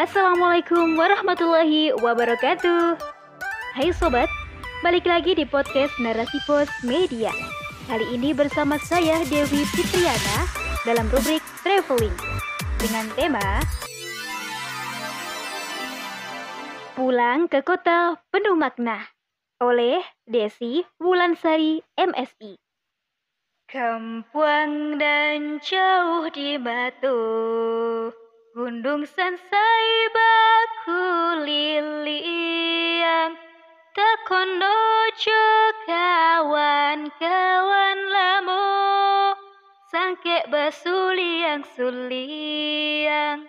Assalamualaikum warahmatullahi wabarakatuh. Hai sobat, balik lagi di podcast Narasi Pos Media. Kali ini bersama saya Dewi Fitriana dalam rubrik Traveling dengan tema Pulang ke Kota Penuh Makna oleh Desi Wulansari MSI. Kampuang dan jauh di batu Gundung sansai baku liliang Takonojo kawan-kawan lamu Sangke basuliang suliang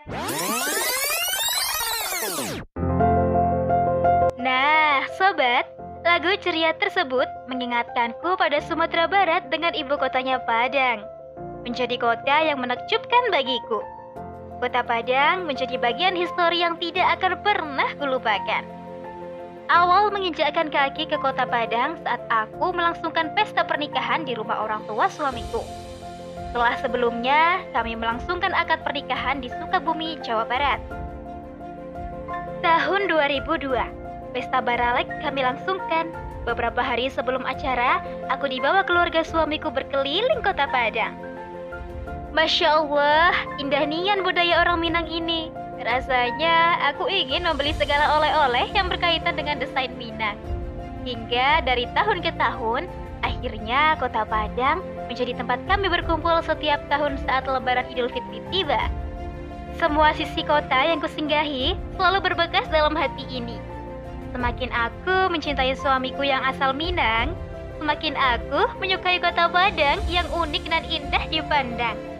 Nah, sobat, lagu ceria tersebut mengingatkanku pada Sumatera Barat dengan ibu kotanya Padang. Menjadi kota yang menakjubkan bagiku. Kota Padang menjadi bagian histori yang tidak akan pernah kulupakan. Awal menginjakkan kaki ke kota Padang saat aku melangsungkan pesta pernikahan di rumah orang tua suamiku. Setelah sebelumnya, kami melangsungkan akad pernikahan di Sukabumi, Jawa Barat. Tahun 2002, pesta baralek kami langsungkan. Beberapa hari sebelum acara, aku dibawa keluarga suamiku berkeliling kota Padang. Masya Allah, indah nian budaya orang Minang ini. Rasanya aku ingin membeli segala oleh-oleh yang berkaitan dengan desain Minang. Hingga dari tahun ke tahun, akhirnya kota Padang menjadi tempat kami berkumpul setiap tahun saat lebaran Idul Fitri tiba. Semua sisi kota yang kusinggahi selalu berbekas dalam hati ini. Semakin aku mencintai suamiku yang asal Minang, semakin aku menyukai kota Padang yang unik dan indah dipandang.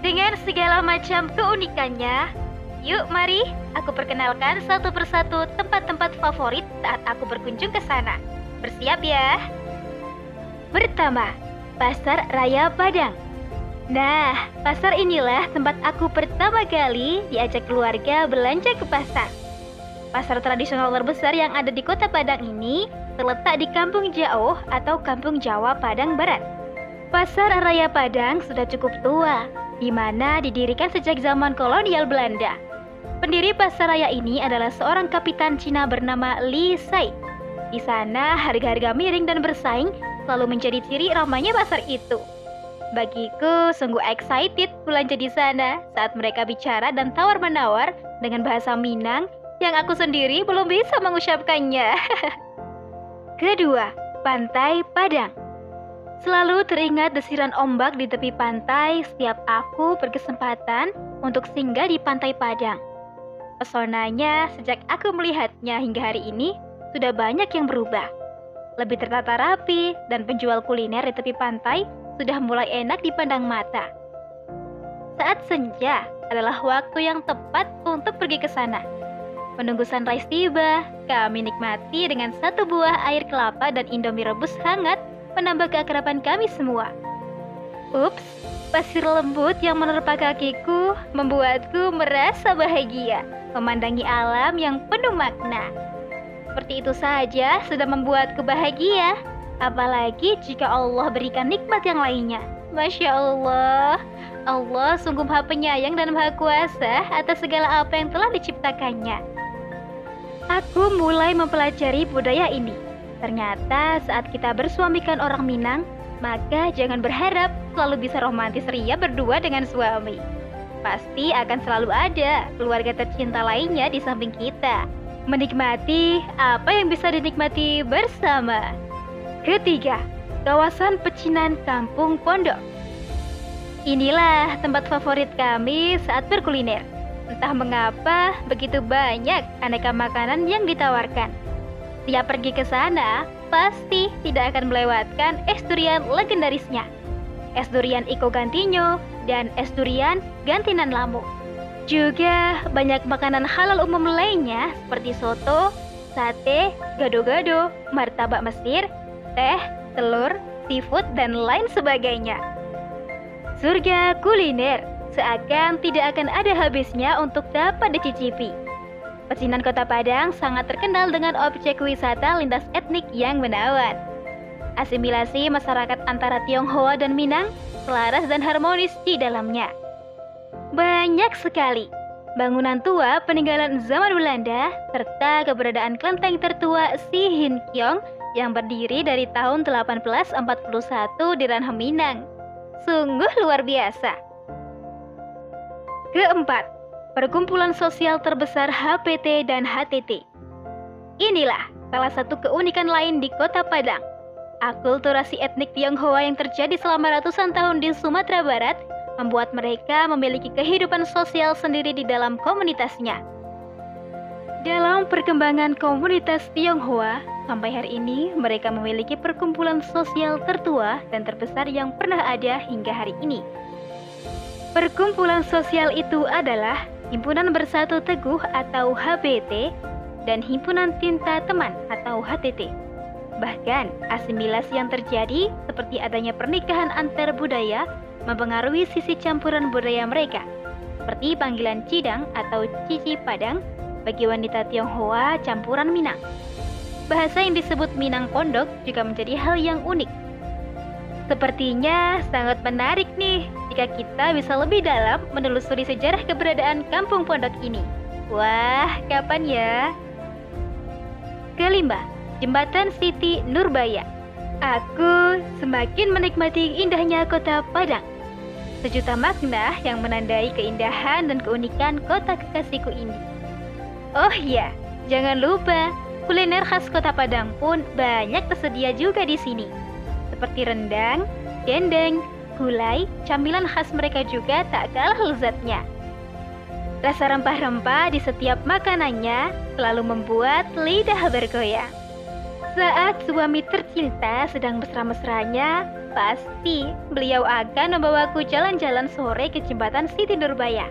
Dengan segala macam keunikannya, yuk mari aku perkenalkan satu persatu tempat-tempat favorit saat aku berkunjung ke sana. Bersiap ya. Pertama, Pasar Raya Padang. Nah, pasar inilah tempat aku pertama kali diajak keluarga belanja ke pasar. Pasar tradisional terbesar yang ada di kota Padang ini terletak di Kampung Jauh atau Kampung Jawa Padang Barat. Pasar Raya Padang sudah cukup tua, di mana didirikan sejak zaman kolonial Belanda. Pendiri pasar raya ini adalah seorang kapitan Cina bernama Li Sai. Di sana, harga-harga miring dan bersaing selalu menjadi ciri ramainya pasar itu. Bagiku sungguh excited belanja di sana saat mereka bicara dan tawar-menawar dengan bahasa Minang yang aku sendiri belum bisa mengucapkannya. Kedua, Pantai Padang. Selalu teringat desiran ombak di tepi pantai setiap aku berkesempatan untuk singgah di Pantai Padang. Pesonanya sejak aku melihatnya hingga hari ini sudah banyak yang berubah. Lebih tertata rapi dan penjual kuliner di tepi pantai sudah mulai enak dipandang mata. Saat senja adalah waktu yang tepat untuk pergi ke sana. Menunggu sunrise tiba, kami nikmati dengan satu buah air kelapa dan indomie rebus hangat menambah keakraban kami semua. Ups, pasir lembut yang menerpa kakiku membuatku merasa bahagia memandangi alam yang penuh makna. Seperti itu saja sudah membuatku bahagia, apalagi jika Allah berikan nikmat yang lainnya. Masya Allah, Allah sungguh maha penyayang dan maha kuasa atas segala apa yang telah diciptakannya. Aku mulai mempelajari budaya ini. Ternyata saat kita bersuamikan orang Minang, maka jangan berharap selalu bisa romantis ria berdua dengan suami. Pasti akan selalu ada keluarga tercinta lainnya di samping kita menikmati apa yang bisa dinikmati bersama. Ketiga, kawasan pecinan Kampung Pondok. Inilah tempat favorit kami saat berkuliner. Entah mengapa begitu banyak aneka makanan yang ditawarkan. Setiap pergi ke sana, pasti tidak akan melewatkan es durian legendarisnya. Es durian Iko Gantinyo dan es durian Gantinan Lamu. Juga banyak makanan halal umum lainnya seperti soto, sate, gado-gado, martabak Mesir, teh, telur, seafood, dan lain sebagainya. Surga kuliner seakan tidak akan ada habisnya untuk dapat dicicipi. Pecinan Kota Padang sangat terkenal dengan objek wisata lintas etnik yang menawan. Asimilasi masyarakat antara Tionghoa dan Minang selaras dan harmonis di dalamnya. Banyak sekali. bangunan tua peninggalan zaman Belanda, serta keberadaan kelenteng tertua Si Hin Kyong yang berdiri dari tahun 1841 di Ranah Minang. Sungguh luar biasa. Keempat, perkumpulan sosial terbesar HPT dan HTT. Inilah salah satu keunikan lain di kota Padang. Akulturasi etnik Tionghoa yang terjadi selama ratusan tahun di Sumatera Barat membuat mereka memiliki kehidupan sosial sendiri di dalam komunitasnya. Dalam perkembangan komunitas Tionghoa, sampai hari ini mereka memiliki perkumpulan sosial tertua dan terbesar yang pernah ada hingga hari ini. Perkumpulan sosial itu adalah Himpunan Bersatu Teguh atau HBT dan Himpunan Tinta Teman atau HTT. Bahkan, asimilasi yang terjadi seperti adanya pernikahan antar budaya mempengaruhi sisi campuran budaya mereka, seperti panggilan Cidang atau Cici Padang bagi wanita Tionghoa campuran Minang. Bahasa yang disebut Minang Pondok juga menjadi hal yang unik. Sepertinya sangat menarik nih jika kita bisa lebih dalam menelusuri sejarah keberadaan kampung pondok ini. Wah, kapan ya? Kelima, Jembatan Siti Nurbaya. Aku semakin menikmati indahnya kota Padang. Sejuta makna yang menandai keindahan dan keunikan kota kekasihku ini. Oh iya, jangan lupa kuliner khas kota Padang pun banyak tersedia juga di sini. Seperti rendang, dendeng, gulai, camilan khas mereka juga tak kalah lezatnya. Rasa rempah-rempah di setiap makanannya selalu membuat lidah bergoyang. Saat suami tercinta sedang mesra-mesranya, pasti beliau akan membawaku jalan-jalan sore ke jembatan Siti Nurbaya.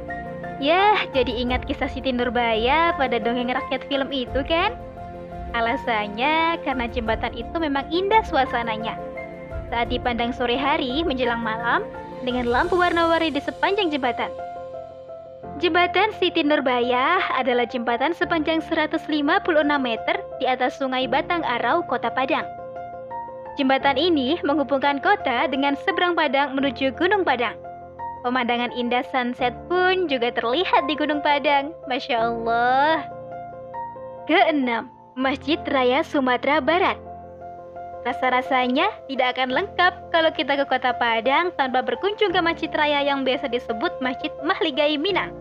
Yah, jadi ingat kisah Siti Nurbaya pada dongeng rakyat film itu kan? Alasannya karena jembatan itu memang indah suasananya. Saat dipandang sore hari menjelang malam dengan lampu warna-warni di sepanjang jembatan. Jembatan Siti Nurbaya adalah jembatan sepanjang 156 meter di atas Sungai Batang Arau, Kota Padang. Jembatan ini menghubungkan kota dengan seberang Padang menuju Gunung Padang. Pemandangan indah sunset pun juga terlihat di Gunung Padang. Masya Allah. Keenam, Masjid Raya Sumatera Barat. Rasa-rasanya tidak akan lengkap kalau kita ke kota Padang tanpa berkunjung ke Masjid Raya yang biasa disebut Masjid Mahligai Minang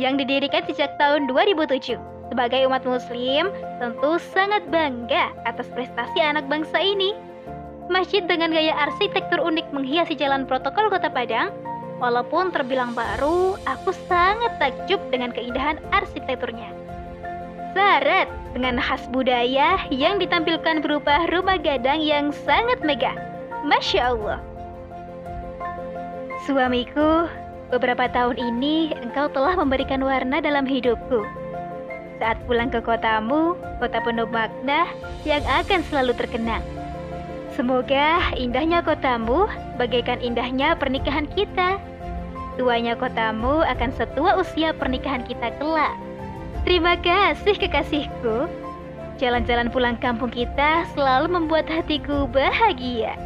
yang didirikan sejak tahun 2007. Sebagai umat muslim, tentu sangat bangga atas prestasi anak bangsa ini. Masjid dengan gaya arsitektur unik menghiasi jalan protokol kota Padang. Walaupun terbilang baru, aku sangat takjub dengan keindahan arsitekturnya. Syarat dengan khas budaya yang ditampilkan berupa rumah gadang yang sangat megah. Masya Allah. Suamiku Beberapa tahun ini, engkau telah memberikan warna dalam hidupku. Saat pulang ke kotamu, kota penuh makna yang akan selalu terkenang. Semoga indahnya kotamu bagaikan indahnya pernikahan kita. Tuanya kotamu akan setua usia pernikahan kita kelak. Terima kasih kekasihku. Jalan-jalan pulang kampung kita selalu membuat hatiku bahagia.